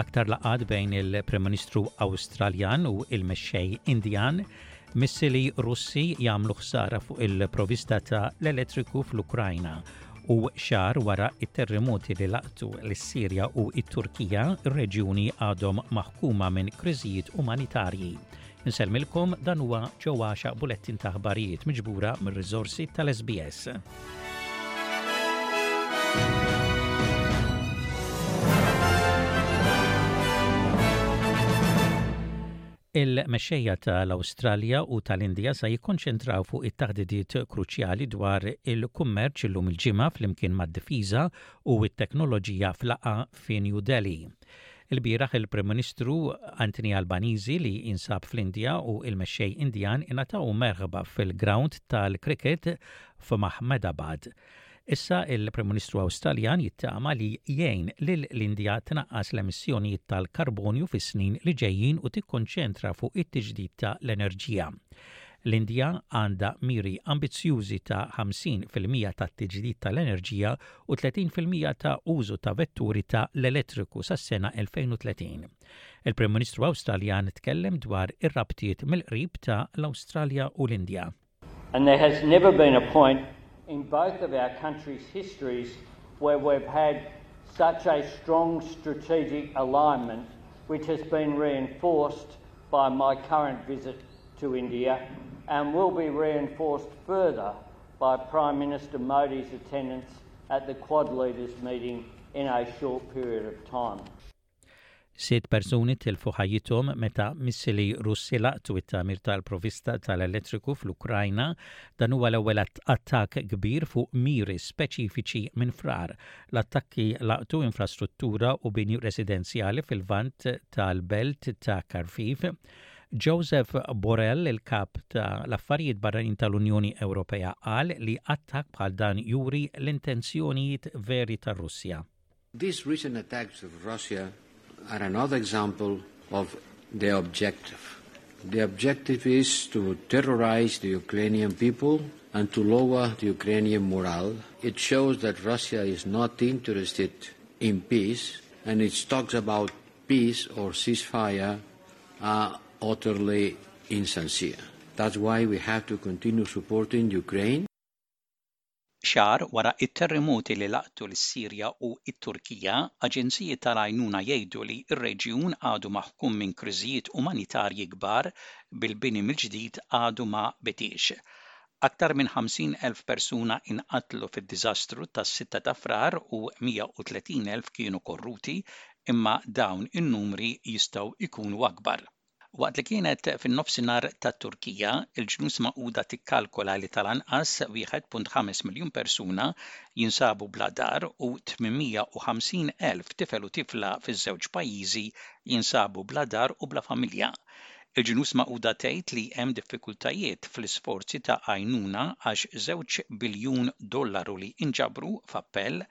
aktar laqad bejn il-Prim Ministru Awstraljan u il-Mexxej Indjan missili Russi jagħmlu ħsara fuq il-provista ta' l-elettriku fl-Ukrajna u xahar wara t-terremoti li laqtu lis-Sirja u t-Turkija, ir-reġjuni għadhom maħkuma minn kriżijiet umanitarji. Insellmilkom dan huwa ġo għaxaq bulettin ta' aħbarijiet miġbura mir-riżorsi tal-SBS. Il-mexxejja ta' l-Awstralja u ta' l-Indja sa jikkonċentraw fuq it-taħdidiet kruċjali dwar il-kummerċ illum il-Ġimgħa flimkien mad-difiża u t-teknoloġija f'laqgħa fi New Delhi. Ilbieraħ il-Prim Ministru Anthony Albanizi li jinsab fl-Indja u l-mexxej Indjan ingħataw merħba fil-grawnd tal-Cricket f'Mahmedabad Issa il-Prim Ministru Awstraljan jittama li jgħin lill-Indja tnaqqas l-emissjonijiet tal-karbonju fis-snin li ġejjin u tikkonċentra fuq it-tiġdid ta' l-enerġija. L-Indja għandha miri ambizzjużi ta' 50 fil-mija tat-tiġdid ta' l-enerġija u 30 fil-mija ta' użu ta' vetturi ta' l-elettriku sas-sena 2030. Il-Prim Ministru Awstraljan tkellem dwar ir-rabtiet mill-qrib ta' l-Awstralja u l-Indja. And there has never been a point in both of our countries' histories where we've had such a strong strategic alignment, which has been reinforced by my current visit to India and will be reinforced further by Prime Minister Modi's attendance at the Quad Leaders meeting in a short period of time. Sitt persuni tilfu ħajjithom meta missili Russi laqtu it-tagħmir tal-provista tal-elettriku fl-Ukrajna. Dan huwa l-ewwel attakk kbir fuq miri speċifiċi minn frar. L-attakki laqtu infrastruttura u bini residenzjali fil-vant tal-belt ta' Kharkiv. Joseph Borrell, il-kap ta' l-affarijiet barranin tal-Unjoni Ewropea, qal li attakk bħal dan juri l-intenzjonijiet veri tar-Russja. These recent attacks of Russia are another example of their objective. The objective is to terrorize the Ukrainian people and to lower the Ukrainian morale. It shows that Russia is not interested in peace, and its talks about peace or ceasefire are utterly insincere. That's why we have to continue supporting Ukraine. Xahar wara t-terrimoti li laqtu lis-Sirja u t-Turkija, aġenziji tal-għajnuna jgħidu li r-reġjun għadu maħkum minn kriżijiet umanitarji kbar bil-bini mill-ġdid għadu ma bediex. Aktar minn 50 elf persuna inqatlu fid-diżastru tas-sitta ta' Frar u 130 elf kienu korruti imma dawn in-numri jistgħu jkunu akbar. Waqt li kienet fin-nofsinhar tat-Turkija, il-Ġnus Magħquda tikkalkola li tal-anqas 1.5 miljun persuna jinsabu bla dar u 850 elf tifel u tifla fiż-żewġ pajjiżi jinsabu bla dar u bla familja. Il-Ġnus Magħquda tgħid li hemm diffikultajiet fl-isforzi ta' għajnuna għax żewġ biljun dollaru li inġabru f'appell,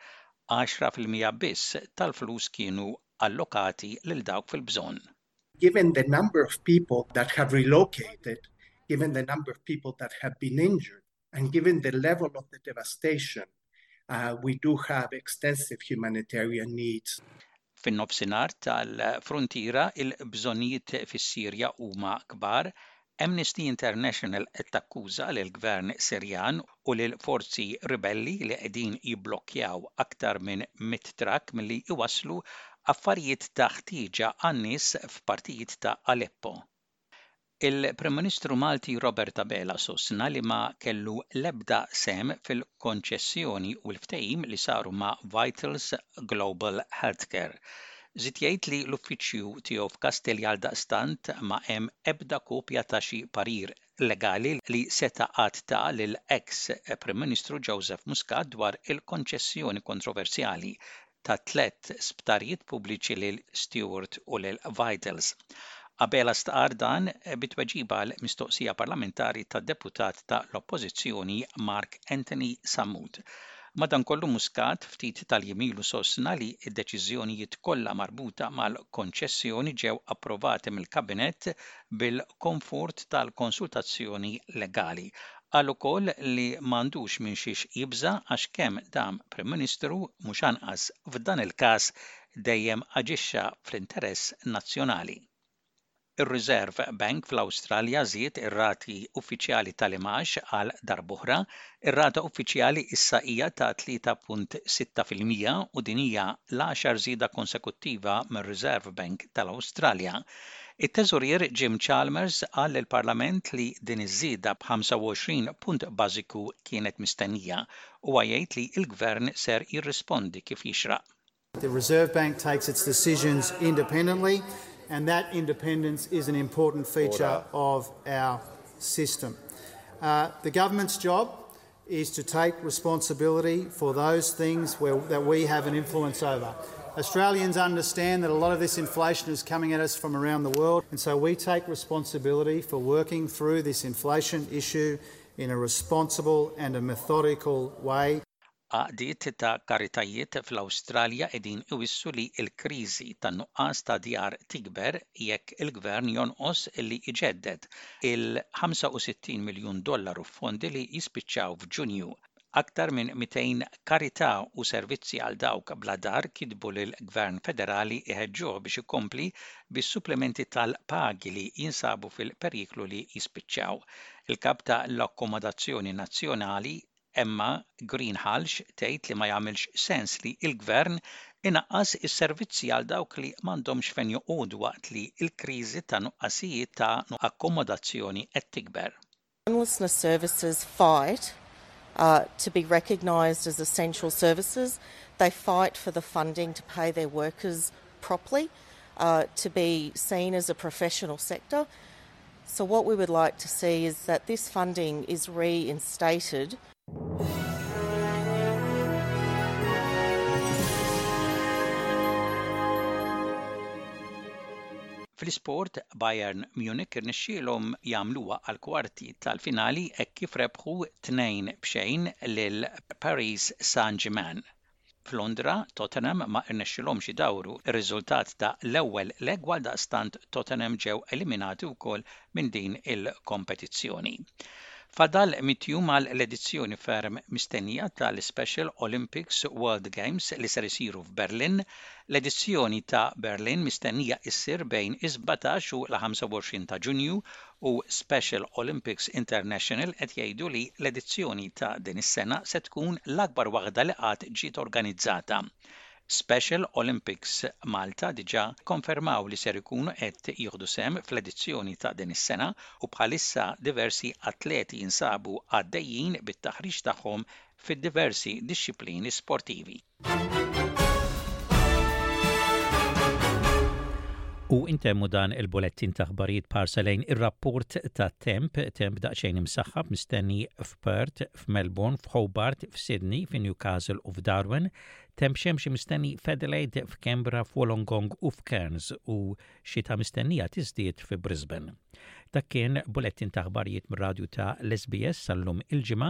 għaxra fil-mija biss tal-flus kienu allokati lil dawk fil-bżonn. given the number of people that have relocated, given the number of people that have been injured, and given the level of the devastation, uh, we do have extensive humanitarian needs. Fin-nofsinhar tal-frontiera il-bżonijiet fis-Sirja huma kbar. Amnesty International qed takkuża lill-Gvern Sirjan u lill-forzi ribelli li qegħdin jibblokkjaw aktar minn 100 trakk milli jwasslu affarijiet ta' ħtieġa għan-nies f'partijiet ta' Aleppo. Il-Prim Ministru Malti Robert Abela sostna li ma kellu l-ebda sehem fil-konċessjoni u l-ftehim li saru ma' Vitals Global Healthcare Żied jgħid li l-uffiċċju tiegħu f'Kastell għaldaqstant ma hemm ebda kopja ta' xi parir legali li seta' qatt ta lil eks Prim Ministru Joseph Muscat dwar il-konċessjoni kontroversjali ta' tliet sptarijiet pubbliċi lil Steward u lil Vitals. Abela stqarr dan bi tweġiba għal mistoqsija parlamentari tad-deputat ta' l-Oppożizzjoni Mark Anthony Sammut Madankollu Muscat ftit tal-jiem ilu sostna li d-deċiżjonijiet kollha marbuta mal-konċessjoni ġew approvati mill-Kabinett bil-konfort tal-konsultazzjoni legali. Qal ukoll li m'għandux minn xiex jibża' għax kemm dam Prim Ministru, mhux anqas f'dan il-każ dejjem aġixxa fl-interess nazzjonali. ir-reserve bank fl-awstralja żied ir-rati uffiċjali tal-imgħax għal darb'oħra ir-rata uffiċjali issa hija ta' 3.6 fil-mija u din hija l-għaxar żieda konsekuttiva mir-reserve bank tal-awstralja it-teżorier jim chalmers qal lill-parlament li din iż-żieda b' 25 punt bażiku kienet mistennija huwa jgħid li l-gvern ser jirrispondi kif jixraq The Reserve Bank takes its decisions independently and that independence is an important feature of our system. Uh, the government's job is to take responsibility for those things where, that we have an influence over. Australians understand that a lot of this inflation is coming at us from around the world, and so we take responsibility for working through this inflation issue in a responsible and a methodical way. Għaqdiet ta' karitajiet fl-Awstralja qegħdin iwissu li l-kriżi tan-nuqqas ta' djar tikber jekk il-gvern jonqos li jġedded il-65 miljun dollaru f'fondi li jispiċċaw f'Ġunju. Aktar minn 200 karità u servizzi għal dawk bla dar kitbu lill-gvern federali jħeġġuh biex ikompli bis-supplementi tal-pagi li jinsabu fil-periklu li jispiċċaw. Il-kap ta' l-akkomodazzjoni nazzjonali, Emma Greenhalgh tgħid li ma jagħmilx sens li l-Gvern inaqqas is-servizzi għal dawk li m'għandhomx fejn joqogħdu waqt li l-kriżi ta' nuqqasijiet ta' akkomodazzjoni qed tikber. Homelessness services fight to be recognised as essential services, they fight for the funding to pay their workers properly, to be seen as a professional sector, So what we would like to see is that this funding is reinstated. Fl-isport, Bayern Munich irnexxielhom jagħmluha għal kwarti tal-finali hekk kif rebħu tnejn b'xejn lil Paris Saint-Germain. F'Londra, Tottenham ma rnexxilhomx idawru r-riżultat ta' l-ewwel leg għaldaqstant Tottenham ġew eliminati wkoll minn din il-kompetizzjoni. Fadal mitt jum għal l-edizzjoni ferm mistennija ta' l-Ispecial Olympics World Games li ser isiru f'Berlin. L-edizzjoni ta' Berlin mistennija issir bejn is-sbatax u l-25 ta' Ġunju u Special Olympics International qed jgħidu li l-edizzjoni ta' din is-sena se tkun l-akbar waħda li qatt ġiet organizzata. Special Olympics Malta diġà kkonfermaw li ser ikunu qed jieħdu sehem fl-edizzjoni ta' din is-sena u bħalissa diversi atleti jinsabu għaddejjin bit-taħriġ tagħhom fid-diversi dixxiplini sportivi. U intemmu dan il-bulettin ta' ħbarijiet parsa lejn ir-rapport ta' temp, temp daqsxejn imsaħħab mistenni f'Perth, f'Melbourne, f'Hobart, f'Sydney, f'Newcastle u f'Darwin, temp xemxi mistenni f'Adelaide, f'Kembra, f'Wolongong u f'Cairns u xita mistennija tiżdied fi Brisbane. Dak kien bulettin ta' ħbarijiet mir-radju ta' l-SBS sal-lum il-ġimgħa